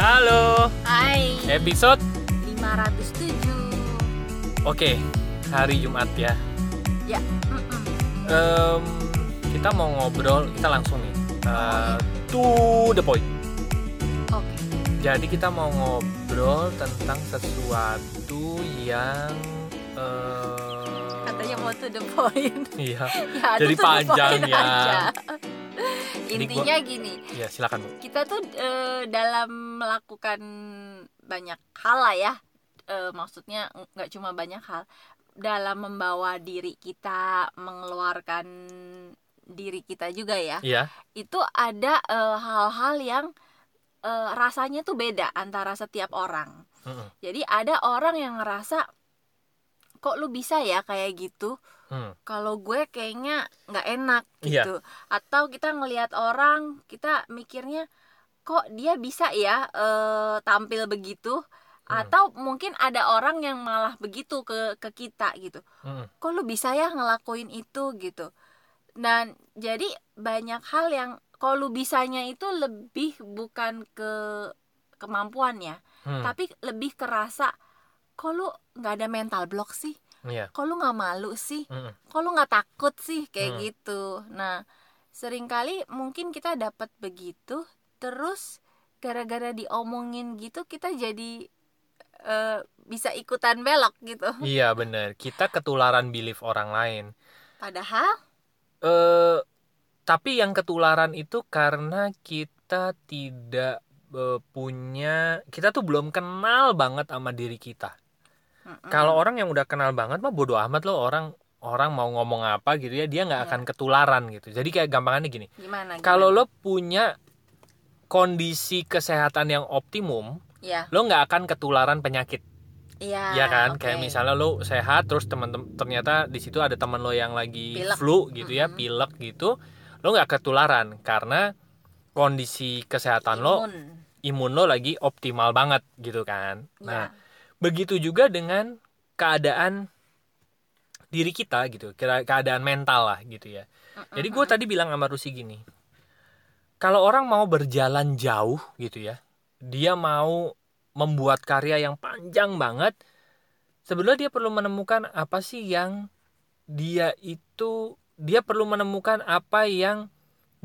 Halo, Hai. Episode? 507 Oke, hari Jumat ya. Ya mm-mm. Em, Kita mau ngobrol, kita langsung nih. Eh, To the point. Oke. Jadi kita mau ngobrol tentang sesuatu yang eh, Katanya mau to the point. Iya, ya, Jadi panjang ya. aja. Intinya gini. Ya silakan Bu. Kita tuh eh, dalam melakukan banyak hal lah ya Eh, Maksudnya nggak cuma banyak hal Dalam membawa diri kita Mengeluarkan diri kita juga ya Iya, itu ada eh, hal-hal yang eh, rasanya tuh beda antara setiap orang. Mm-mm. Jadi ada orang yang ngerasa kok lu bisa ya kayak gitu. Hmm. Kalau gue kayaknya nggak enak Iya. gitu. Atau kita ngelihat orang, kita mikirnya kok dia bisa ya eh, tampil begitu. Hmm. Atau mungkin ada orang yang malah begitu ke ke kita gitu Mm-mm. kok lu bisa ya ngelakuin itu gitu dan jadi banyak hal yang kalau lu bisanya itu lebih bukan ke kemampuan ya Hmm. tapi lebih kerasa kok lu nggak ada mental block sih Iya, kok lu nggak malu sih Mm-mm. kok lu nggak takut sih kayak Hmm. gitu nah sering kali mungkin kita dapat begitu terus gara-gara diomongin gitu kita jadi eh, bisa ikutan belok gitu Iya bener Kita ketularan belief orang lain padahal eh tapi yang ketularan itu karena kita tidak eh, punya kita tuh belum kenal banget sama diri kita. Mm-mm. Kalau orang yang udah kenal banget mah bodoh amat loh orang orang mau ngomong apa gitu ya dia nggak Iya. akan ketularan gitu. Jadi kayak gampangannya gini. gimana Kalau lo punya kondisi kesehatan yang optimum, ya lo nggak akan ketularan penyakit. iya ya kan oke. kayak misalnya lo sehat terus teman-teman ternyata di situ ada teman lo yang lagi Pilek. flu gitu ya Mm-mm. pilek gitu lo nggak ketularan karena kondisi kesehatan lo Imun. imun lo lagi optimal banget gitu kan nah Ya. begitu juga dengan keadaan diri kita gitu keadaan mental lah gitu ya Mm-mm. jadi gue tadi bilang sama Rusi gini kalau orang mau berjalan jauh gitu ya dia mau membuat karya yang panjang banget sebenarnya dia perlu menemukan apa sih yang dia itu dia perlu menemukan apa yang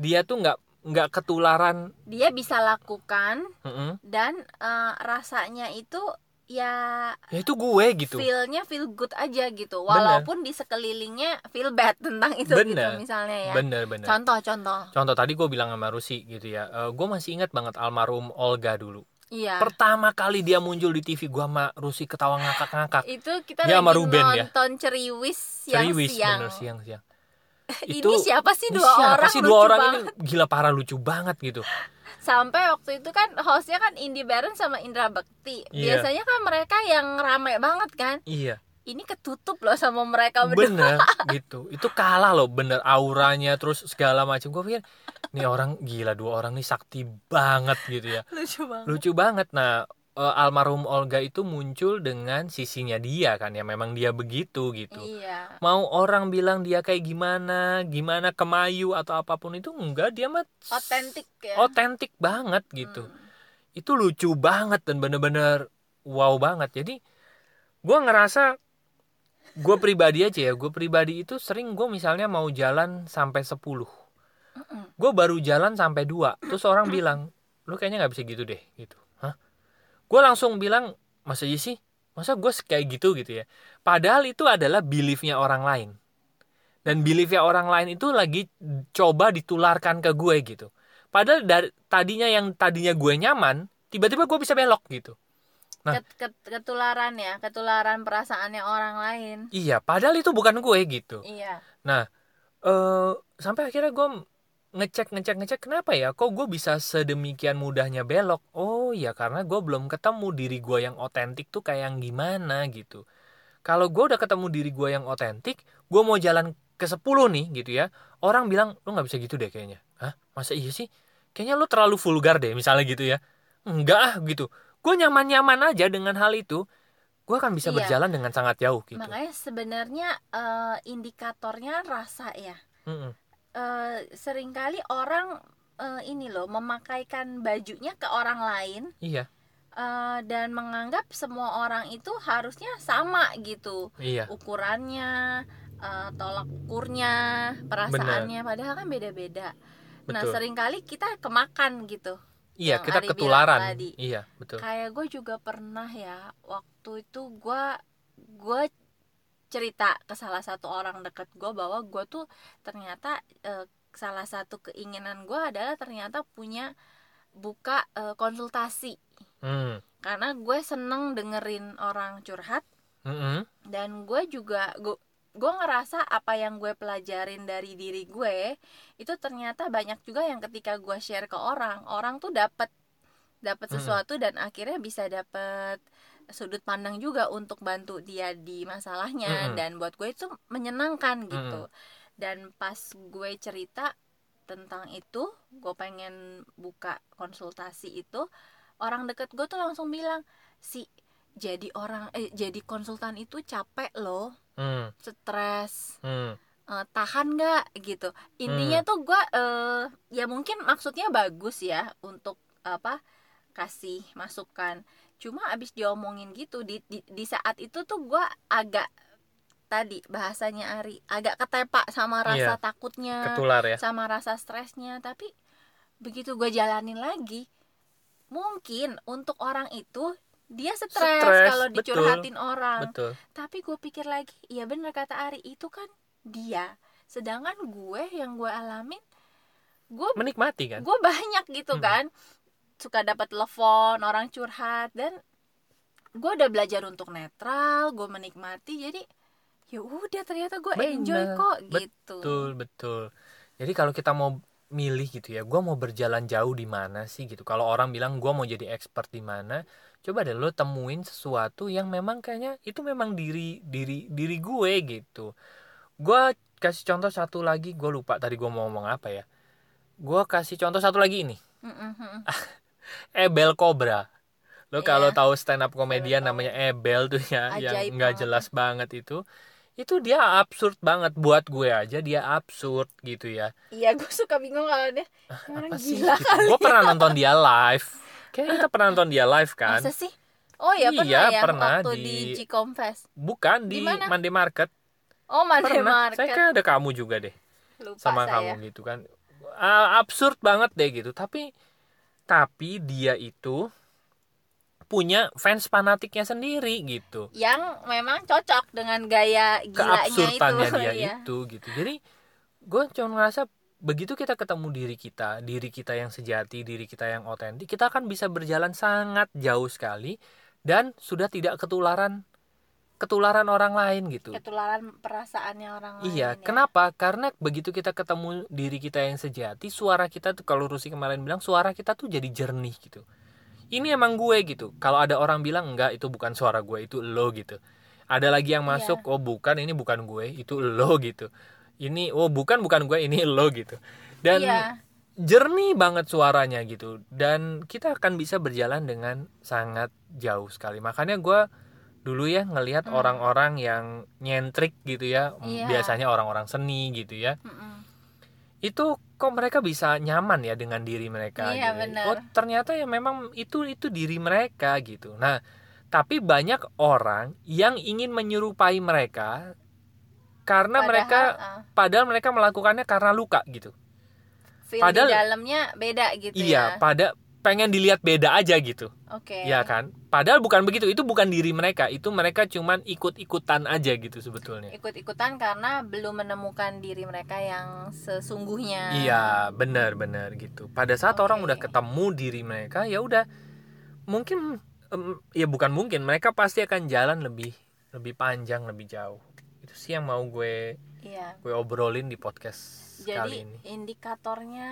dia tuh nggak nggak ketularan dia bisa lakukan Mm-mm. dan eh, rasanya itu ya ya itu gue gitu. feelnya feel good aja gitu. Walaupun di sekelilingnya feel bad tentang itu Bener. gitu misalnya ya. Bener bener. Contoh contoh. Contoh tadi gue bilang sama Rusi gitu ya eh, gue masih ingat banget almarhum Olga dulu. Iya. Pertama kali dia muncul di TV gue sama Rusi ketawa ngakak-ngakak. Itu kita Dia sama lagi Ruben ya? nonton ceriwis siang Ceriwis siang. bener siang-siang ini siapa sih ini dua siapa orang sih dua orang banget. ini gila parah lucu banget gitu sampai waktu itu kan hostnya kan Indi Barens sama Indra Bekti. Iya. biasanya kan mereka yang rame banget kan? Iya. Ini ketutup loh sama mereka berdua. Bener gitu. Itu kalah loh bener. Auranya terus segala macam gue pikir nih orang gila dua orang nih sakti banget gitu ya. Lucu banget. Lucu banget. Nah eh, almarhum Olga itu muncul dengan sisinya dia kan ya memang dia begitu gitu. Iya. Mau orang bilang dia kayak gimana gimana kemayu atau apa pun itu enggak dia mah otentik ya. otentik banget gitu. Hmm. itu lucu banget dan bener-bener wow banget. Jadi gue ngerasa gue pribadi aja ya gue pribadi itu sering gue misalnya mau jalan sampai 10 Mm-mm. gue baru jalan sampai dua terus orang bilang lu kayaknya nggak bisa gitu deh gitu gue langsung bilang masa iya sih masa gue kayak gitu gitu ya? Padahal itu adalah beliefnya orang lain. Dan beliefnya orang lain itu lagi coba ditularkan ke gue gitu. Padahal dari tadinya yang tadinya gue nyaman tiba-tiba gue bisa belok gitu. Nah. Ket- ket- ketularan ya ketularan perasaannya orang lain. Iya padahal itu bukan gue gitu. Iya. Eh sampai akhirnya gue ngecek ngecek ngecek kenapa ya? Kok gue bisa sedemikian mudahnya belok? Oh ya karena gue belum ketemu diri gue yang otentik tuh kayak yang gimana gitu. Kalau gue udah ketemu diri gue yang otentik gue mau jalan ke 10 nih gitu ya. Orang bilang lu nggak bisa gitu deh kayaknya. Hah? Masa iya sih? Kayaknya lu terlalu vulgar deh misalnya gitu ya. Enggak ah gitu. Gue nyaman nyaman aja dengan hal itu. Gue akan bisa Iya. berjalan dengan sangat jauh gitu. Makanya sebenarnya eh, indikatornya rasa ya. Mm-mm. Eh, sering kali orang eh, ini loh memakaikan bajunya ke orang lain iya. eh, dan menganggap semua orang itu harusnya sama gitu. Iya. Ukurannya eh, tolak ukurnya perasaannya padahal kan beda-beda. Nah sering kali kita kemakan gitu iya yang kita Ari ketularan. tadi. iya betul. Kayak gue juga pernah ya waktu itu gue gue cerita ke salah satu orang deket gue bahwa gue tuh ternyata eh, salah satu keinginan gue adalah ternyata punya buka eh, konsultasi hmm. karena gue seneng dengerin orang curhat Mm-mm. dan gue juga gue gue ngerasa apa yang gue pelajarin dari diri gue itu ternyata banyak juga yang ketika gue share ke orang orang tuh dapat dapat Mm-mm. sesuatu dan akhirnya bisa dapat sudut pandang juga untuk bantu dia di masalahnya. Mm-mm. dan buat gue itu menyenangkan gitu. Dan pas gue cerita tentang itu gue pengen buka konsultasi itu orang deket gue tuh langsung bilang si jadi orang eh jadi konsultan itu capek loh. Hmm. stres. Hmm. eh, tahan nggak? Gitu. Intinya tuh gue eh ya mungkin maksudnya bagus ya untuk apa kasih masukan cuma abis diomongin gitu di di, di saat itu tuh gue agak tadi bahasanya Ari agak ketepak sama rasa Iya. takutnya ketular ya sama rasa stresnya tapi begitu gue jalanin lagi mungkin untuk orang itu dia stres Stres, kalau betul. dicurhatin orang betul tapi gue pikir lagi iya bener kata Ari itu kan dia sedangkan gue yang gue alamin gue menikmati kan gue banyak gitu Hmm. kan suka dapat telepon orang curhat dan gue udah belajar untuk netral gue menikmati jadi ya udah ternyata gue enjoy kok gitu. Betul betul. Jadi kalau kita mau milih gitu ya gue mau berjalan jauh di mana sih gitu. Kalau orang bilang gue mau jadi expert di mana coba deh lo temuin sesuatu yang memang kayaknya itu memang diri diri diri gue gitu. Gue kasih contoh satu lagi gue lupa tadi gue mau ngomong apa ya. Gue kasih contoh satu lagi ini. Mm-mm. Ebel Cobra. Lo Iya. kalau tahu stand up komedian namanya Ebel tuh ya yang Ajaib nggak banget. jelas banget itu itu dia absurd banget. Buat gue aja dia absurd gitu ya. Iya gue suka bingung kalau dia orang sih gila gitu. kali gue pernah nonton dia live. Kayaknya kita pernah nonton dia live kan? Masa sih? Oh ya pernah Iya, ya pernah waktu di- di, G-Confess bukan Di di mana? Monday Market. Oh pernah. Market. saya kayak ada kamu juga deh lupa sama saya. kamu gitu kan. Ah, absurd banget deh gitu. Tapi tapi dia itu punya fans fanatiknya sendiri gitu. Yang memang cocok dengan gaya gilanya keabsurdannya itu dia Iya. itu gitu. Jadi gue cuma ngerasa begitu kita ketemu diri kita diri kita yang sejati diri kita yang otentik kita akan bisa berjalan sangat jauh sekali dan sudah tidak ketularan ketularan orang lain gitu ketularan perasaannya orang lain Iya, ya. kenapa? Karena begitu kita ketemu diri kita yang sejati, suara kita tuh kalau Rusi kemarin bilang suara kita tuh jadi jernih gitu. Ini emang gue gitu. Kalau ada orang bilang enggak itu bukan suara gue, itu lo gitu. Ada lagi yang Iya. masuk, oh bukan ini bukan gue, itu lo gitu. Ini oh bukan bukan gue, ini lo gitu. Dan iya jernih banget suaranya gitu. Dan kita akan bisa berjalan dengan sangat jauh sekali. Makanya gue dulu ya ngelihat Hmm. orang-orang yang nyentrik gitu ya Iya. biasanya orang-orang seni gitu ya Mm-mm. itu kok mereka bisa nyaman ya dengan diri mereka Iya, gitu. benar. oh ternyata ya memang itu itu diri mereka gitu nah tapi banyak orang yang ingin menyerupai mereka karena Padahal, mereka ah, padahal mereka melakukannya karena luka gitu feel padahal- di dalamnya beda gitu iya ya pada pengen dilihat beda aja gitu. Oke. Ya kan? Padahal bukan begitu. Itu bukan diri mereka. Itu mereka cuman ikut-ikutan aja gitu sebetulnya. Ikut-ikutan karena belum menemukan diri mereka yang sesungguhnya. Iya, benar-benar gitu. Pada saat Oke. orang udah ketemu diri mereka, ya udah. Mungkin em, ya bukan mungkin, mereka pasti akan jalan lebih lebih panjang, lebih jauh. Itu sih yang mau gue iya. gue obrolin di podcast kali jadi ini. indikatornya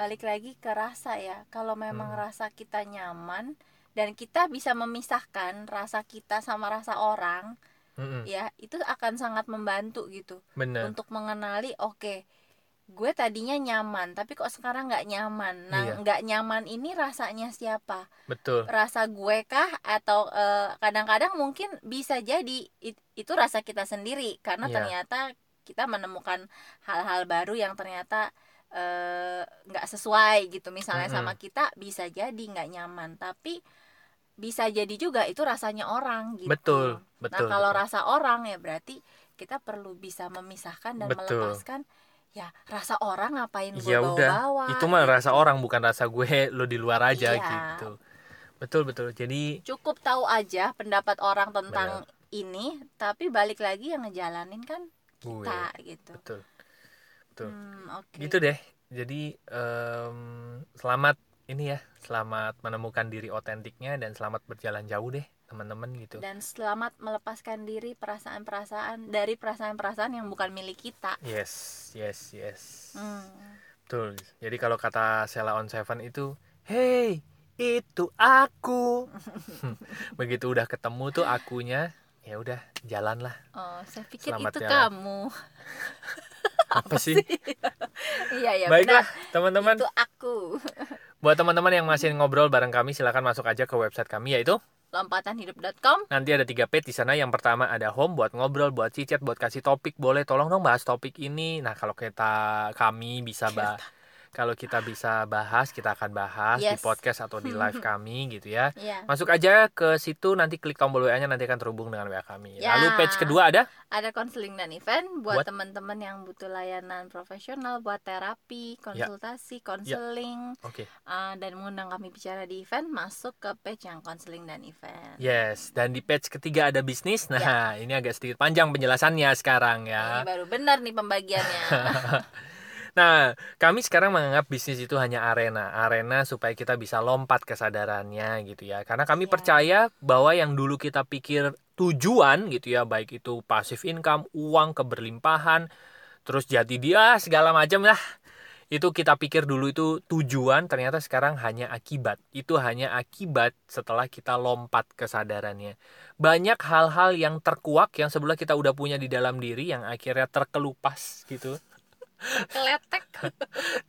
balik lagi ke rasa ya kalau memang Hmm. rasa kita nyaman dan kita bisa memisahkan rasa kita sama rasa orang Mm-mm, ya itu akan sangat membantu gitu bener. untuk mengenali oke gue tadinya nyaman tapi kok sekarang nggak nyaman nah Iya. nggak nyaman ini rasanya siapa Betul. rasa gue kah atau eh, kadang-kadang mungkin bisa jadi it- itu rasa kita sendiri karena Iya. ternyata kita menemukan hal-hal baru yang ternyata eh, nggak sesuai gitu misalnya Mm-mm. sama kita bisa jadi nggak nyaman tapi bisa jadi juga itu rasanya orang gitu betul nah betul kalau betul. rasa orang ya berarti kita perlu bisa memisahkan dan Betul. melepaskan ya rasa orang ngapain gue ya udah bawa-bawa itu mah gitu. rasa orang bukan rasa gue lo di luar aja Iya. gitu betul betul jadi cukup tahu aja pendapat orang tentang ini tapi balik lagi yang ngejalanin kan gue kita gitu betul betul Hmm, oke. Gitu deh. Jadi em, selamat ini ya selamat menemukan diri otentiknya dan selamat berjalan jauh deh teman-teman gitu. Dan selamat melepaskan diri perasaan-perasaan dari perasaan-perasaan yang bukan milik kita. Yes yes yes. Hmm. betul. Jadi kalau kata Sela on Seven itu hey itu aku. Begitu udah ketemu tuh akunya ya udah jalan lah oh saya pikir Selamat itu jalan. kamu apa sih? Iya ya baiklah teman-teman. Itu aku. Buat teman-teman yang masih ngobrol bareng kami silahkan masuk aja ke website kami yaitu lompatanhidup.com Nanti ada tiga page di sana. Yang pertama ada home buat ngobrol, buat cicat, buat kasih topik. Boleh tolong dong bahas topik ini. Nah kalau kita kami bisa bahas, kalau kita bisa bahas, kita akan bahas di Yes. podcast atau di live kami gitu ya. ya Masuk aja ke situ, nanti klik tombol WA-nya nanti akan terhubung dengan WA kami. Ya. Lalu page kedua ada ada konseling dan event buat Buat- teman-teman yang butuh layanan profesional buat terapi Ya. konsultasi konseling Oke. uh, dan mengundang kami bicara di event masuk ke page yang konseling dan event Yes, dan di page ketiga ada bisnis. Ya. Nah, ini agak sedikit panjang penjelasannya sekarang ya. ini baru benar nih pembagiannya Nah, kami sekarang menganggap bisnis itu hanya arena, arena supaya kita bisa lompat kesadarannya gitu ya. Karena kami Ya. percaya bahwa yang dulu kita pikir tujuan gitu ya, baik itu passive income, uang, keberlimpahan, terus jadi dia segala macam lah. Itu kita pikir dulu itu tujuan, ternyata sekarang hanya akibat. Itu hanya akibat setelah kita lompat kesadarannya. Banyak hal-hal yang terkuak yang sebelah kita udah punya di dalam diri yang akhirnya terkelupas gitu keletek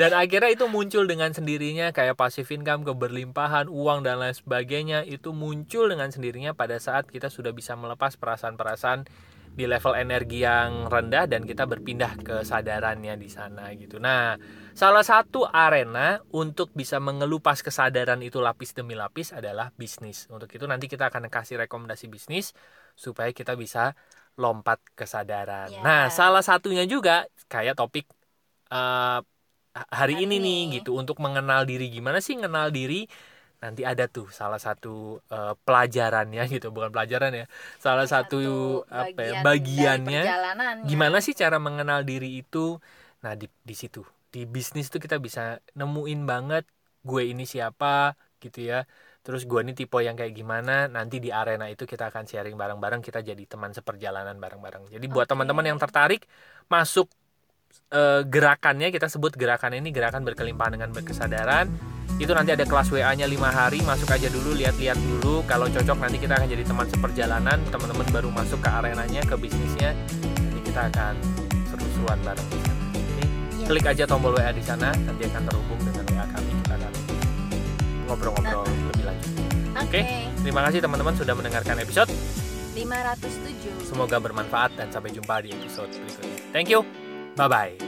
dan akhirnya itu muncul dengan sendirinya kayak passive income, keberlimpahan, uang dan lain sebagainya itu muncul dengan sendirinya pada saat kita sudah bisa melepas perasaan-perasaan di level energi yang rendah dan kita berpindah ke sadarannya di sana gitu. Nah, salah satu arena untuk bisa mengelupas kesadaran itu lapis demi lapis adalah bisnis. Untuk itu nanti kita akan kasih rekomendasi bisnis supaya kita bisa lompat kesadaran. Ya. Nah, salah satunya juga kayak topik eh, hari Hari ini nih gitu untuk mengenal diri. Gimana sih mengenal diri? Nanti ada tuh salah satu eh, pelajarannya gitu bukan pelajaran ya salah satu, apa ya bagiannya gimana sih cara mengenal diri itu? Nah di di situ di bisnis tuh kita bisa nemuin banget gue ini siapa gitu ya. Terus gue ini tipe yang kayak gimana nanti di arena itu kita akan sharing bareng-bareng kita jadi teman seperjalanan bareng-bareng. Jadi buat Oke. teman-teman yang tertarik masuk eh, gerakannya kita sebut gerakan ini gerakan berkelimpahan dengan berkesadaran. Itu nanti ada kelas WA-nya lima hari masuk aja dulu lihat-lihat dulu. Kalau cocok nanti kita akan jadi teman seperjalanan teman-teman baru masuk ke arenanya ke bisnisnya. Nanti kita akan seru-seruan bareng di sana. Oke? Iya. klik aja tombol WA di sana nanti akan terhubung dengan WA kami kita akan ngobrol-ngobrol lebih lanjut. Oke. terima kasih teman-teman sudah mendengarkan episode 507. semoga bermanfaat dan sampai jumpa di episode berikutnya. Thank you 拜拜。